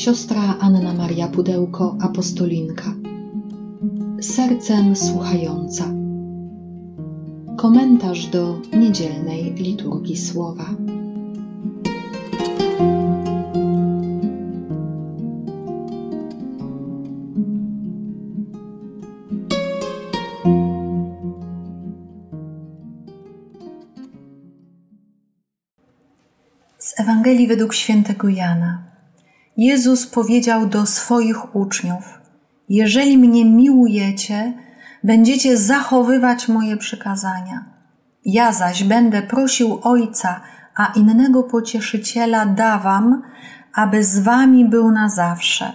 siostra Anna Maria Pudełko, apostolinka. Sercem słuchająca. Komentarz do niedzielnej liturgii słowa. Z Ewangelii według świętego Jana. Jezus powiedział do swoich uczniów: Jeżeli mnie miłujecie, będziecie zachowywać moje przykazania. Ja zaś będę prosił Ojca, a innego pocieszyciela dawam, aby z wami był na zawsze.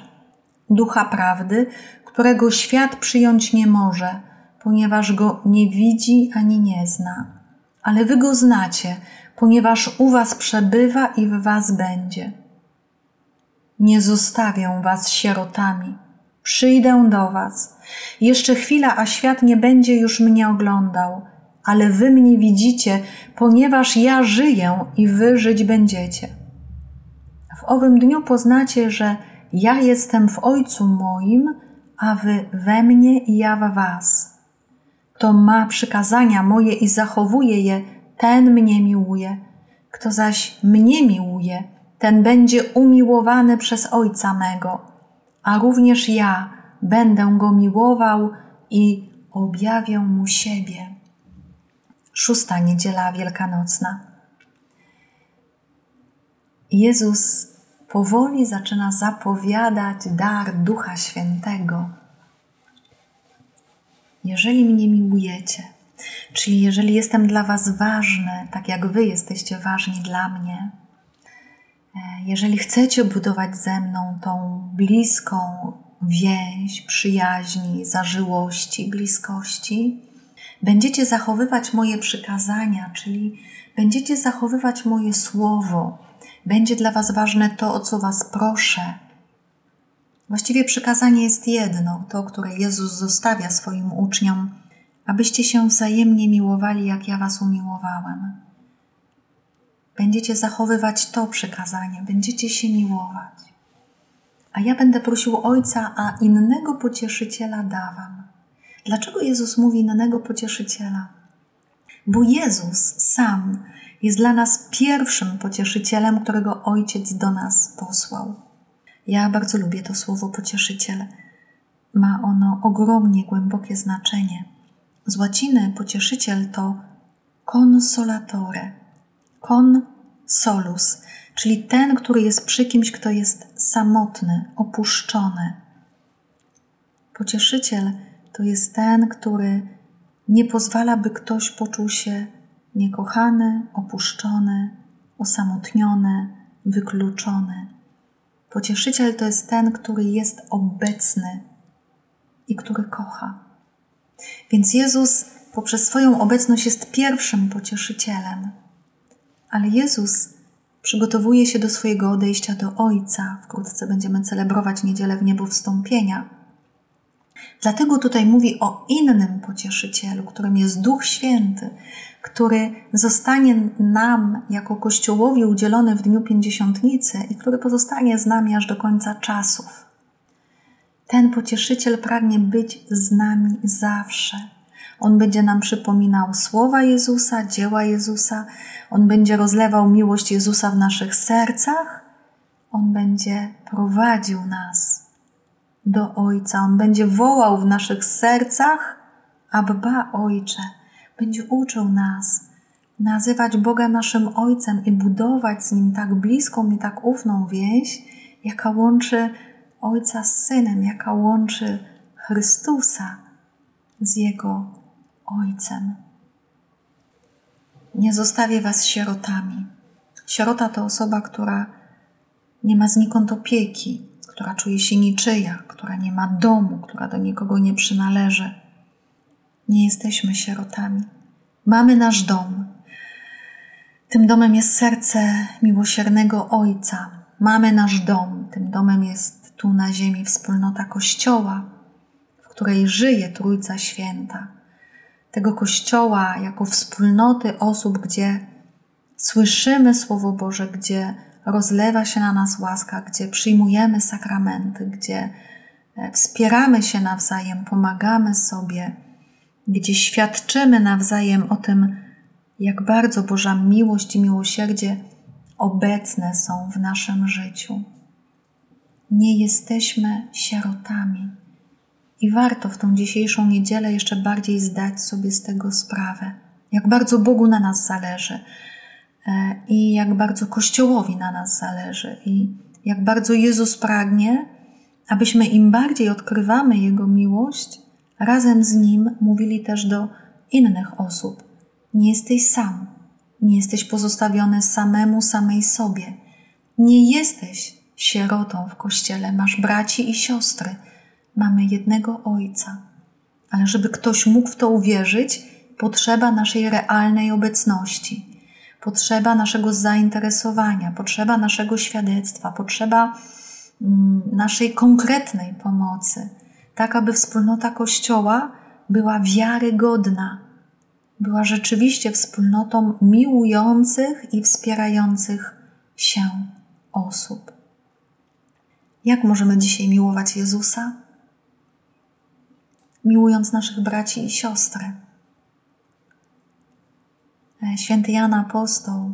Ducha prawdy, którego świat przyjąć nie może, ponieważ go nie widzi ani nie zna. Ale wy go znacie, ponieważ u was przebywa i w was będzie. Nie zostawię was sierotami. Przyjdę do was. Jeszcze chwila, a świat nie będzie już mnie oglądał, ale wy mnie widzicie, ponieważ ja żyję i wy żyć będziecie. W owym dniu poznacie, że ja jestem w Ojcu moim, a wy we mnie i ja w was. Kto ma przykazania moje i zachowuje je, ten mnie miłuje. Kto zaś mnie miłuje, ten będzie umiłowany przez Ojca mego, a również ja będę go miłował i objawię mu siebie. Szósta niedziela wielkanocna. Jezus powoli zaczyna zapowiadać dar Ducha Świętego. Jeżeli mnie miłujecie, czyli jeżeli jestem dla Was ważny, tak jak Wy jesteście ważni dla mnie, jeżeli chcecie budować ze mną tą bliską więź, przyjaźni, zażyłości, bliskości, będziecie zachowywać moje przykazania, czyli będziecie zachowywać moje słowo, będzie dla Was ważne to, o co Was proszę. Właściwie przykazanie jest jedno, to, które Jezus zostawia swoim uczniom, abyście się wzajemnie miłowali, jak ja Was umiłowałem. Będziecie zachowywać to przykazanie, będziecie się miłować. A ja będę prosił Ojca, a innego pocieszyciela dawam. Dlaczego Jezus mówi innego pocieszyciela? Bo Jezus sam jest dla nas pierwszym pocieszycielem, którego Ojciec do nas posłał. Ja bardzo lubię to słowo pocieszyciel. Ma ono ogromnie głębokie znaczenie. Z łaciny pocieszyciel to consolatore, consolus, czyli ten, który jest przy kimś, kto jest samotny, opuszczony. Pocieszyciel to jest ten, który nie pozwala, by ktoś poczuł się niekochany, opuszczony, osamotniony, wykluczony. Pocieszyciel to jest ten, który jest obecny i który kocha. Więc Jezus poprzez swoją obecność jest pierwszym pocieszycielem. Ale Jezus przygotowuje się do swojego odejścia do Ojca. Wkrótce będziemy celebrować niedzielę w niebo wstąpienia. Dlatego tutaj mówi o innym pocieszycielu, którym jest Duch Święty, który zostanie nam jako Kościołowi udzielony w Dniu Pięćdziesiątnicy i który pozostanie z nami aż do końca czasów. Ten pocieszyciel pragnie być z nami zawsze. On będzie nam przypominał słowa Jezusa, dzieła Jezusa, on będzie rozlewał miłość Jezusa w naszych sercach, on będzie prowadził nas do Ojca, on będzie wołał w naszych sercach, Abba Ojcze będzie uczył nas nazywać Boga naszym Ojcem i budować z Nim tak bliską i tak ufną więź, jaka łączy Ojca z Synem, jaka łączy Chrystusa z Jego Ojcem. Nie zostawię Was sierotami. Sierota to osoba, która nie ma znikąd opieki, która czuje się niczyja, która nie ma domu, która do nikogo nie przynależy nie jesteśmy sierotami. Mamy nasz dom. Tym domem jest serce miłosiernego Ojca. Mamy nasz dom. Tym domem jest tu na ziemi wspólnota Kościoła, w której żyje Trójca Święta. Tego Kościoła jako wspólnoty osób, gdzie słyszymy Słowo Boże, gdzie rozlewa się na nas łaska, gdzie przyjmujemy sakramenty, gdzie e, wspieramy się nawzajem, pomagamy sobie, gdzie świadczymy nawzajem o tym, jak bardzo Boża miłość i miłosierdzie obecne są w naszym życiu. Nie jesteśmy sierotami. I warto w tą dzisiejszą niedzielę jeszcze bardziej zdać sobie z tego sprawę, jak bardzo Bogu na nas zależy e, i jak bardzo Kościołowi na nas zależy i jak bardzo Jezus pragnie, abyśmy im bardziej odkrywamy Jego miłość, razem z Nim mówili też do innych osób. Nie jesteś sam, nie jesteś pozostawiony samemu, samej sobie. Nie jesteś sierotą w Kościele, masz braci i siostry – mamy jednego Ojca. Ale żeby ktoś mógł w to uwierzyć, potrzeba naszej realnej obecności, potrzeba naszego zainteresowania, potrzeba naszego świadectwa, potrzeba mm, naszej konkretnej pomocy, tak aby wspólnota Kościoła była wiarygodna, była rzeczywiście wspólnotą miłujących i wspierających się osób. Jak możemy dzisiaj miłować Jezusa? Miłując naszych braci i siostry. E, święty Jan Apostoł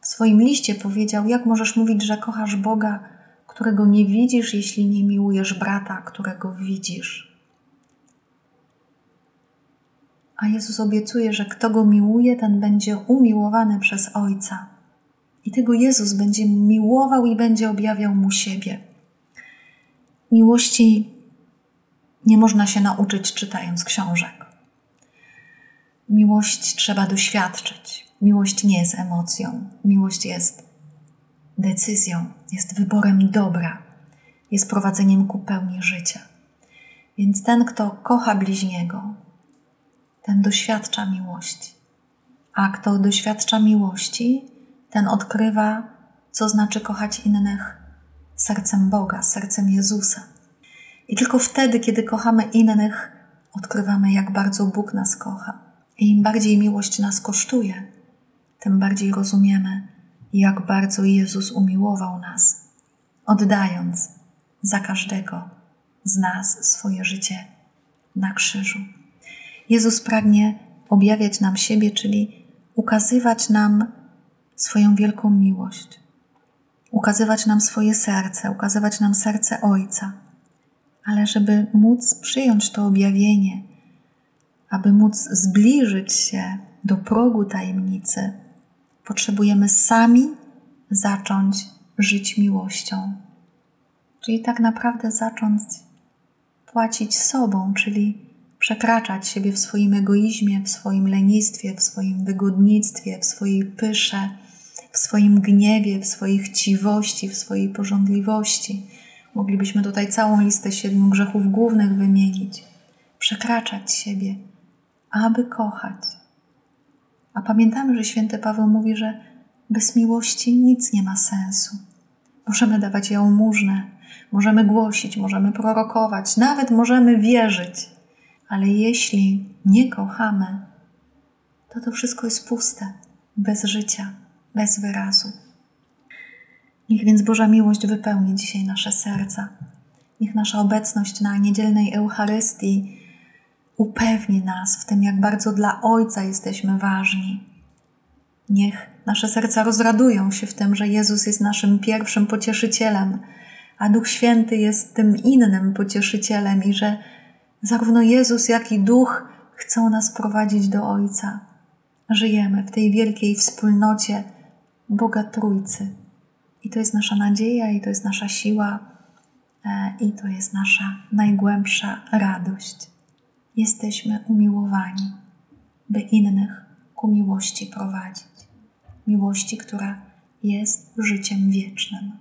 w swoim liście powiedział: Jak możesz mówić, że kochasz Boga, którego nie widzisz, jeśli nie miłujesz brata, którego widzisz? A Jezus obiecuje, że kto go miłuje, ten będzie umiłowany przez Ojca. I tego Jezus będzie miłował i będzie objawiał mu siebie. Miłości nie można się nauczyć czytając książek. Miłość trzeba doświadczyć. Miłość nie jest emocją. Miłość jest decyzją, jest wyborem dobra, jest prowadzeniem ku pełni życia. Więc ten, kto kocha bliźniego, ten doświadcza miłości. A kto doświadcza miłości, ten odkrywa, co znaczy kochać innych sercem Boga, sercem Jezusa. I tylko wtedy, kiedy kochamy innych, odkrywamy, jak bardzo Bóg nas kocha. I im bardziej miłość nas kosztuje, tym bardziej rozumiemy, jak bardzo Jezus umiłował nas, oddając za każdego z nas swoje życie na krzyżu. Jezus pragnie objawiać nam siebie, czyli ukazywać nam swoją wielką miłość, ukazywać nam swoje serce, ukazywać nam serce Ojca ale żeby móc przyjąć to objawienie, aby móc zbliżyć się do progu tajemnicy, potrzebujemy sami zacząć żyć miłością. Czyli tak naprawdę zacząć płacić sobą, czyli przekraczać siebie w swoim egoizmie, w swoim lenistwie, w swoim wygodnictwie, w swojej pysze, w swoim gniewie, w swojej chciwości, w swojej porządliwości Moglibyśmy tutaj całą listę siedmiu grzechów głównych wymienić. Przekraczać siebie, aby kochać. A pamiętamy, że święty Paweł mówi, że bez miłości nic nie ma sensu. Możemy dawać jałmużnę, możemy głosić, możemy prorokować, nawet możemy wierzyć, ale jeśli nie kochamy, to to wszystko jest puste, bez życia, bez wyrazu. Niech więc Boża miłość wypełni dzisiaj nasze serca. Niech nasza obecność na niedzielnej Eucharystii upewni nas w tym, jak bardzo dla Ojca jesteśmy ważni. Niech nasze serca rozradują się w tym, że Jezus jest naszym pierwszym pocieszycielem, a Duch Święty jest tym innym pocieszycielem i że zarówno Jezus, jak i Duch chcą nas prowadzić do Ojca. Żyjemy w tej wielkiej wspólnocie Boga Trójcy. I to jest nasza nadzieja, i to jest nasza siła, e, i to jest nasza najgłębsza radość. Jesteśmy umiłowani, by innych ku miłości prowadzić. Miłości, która jest życiem wiecznym.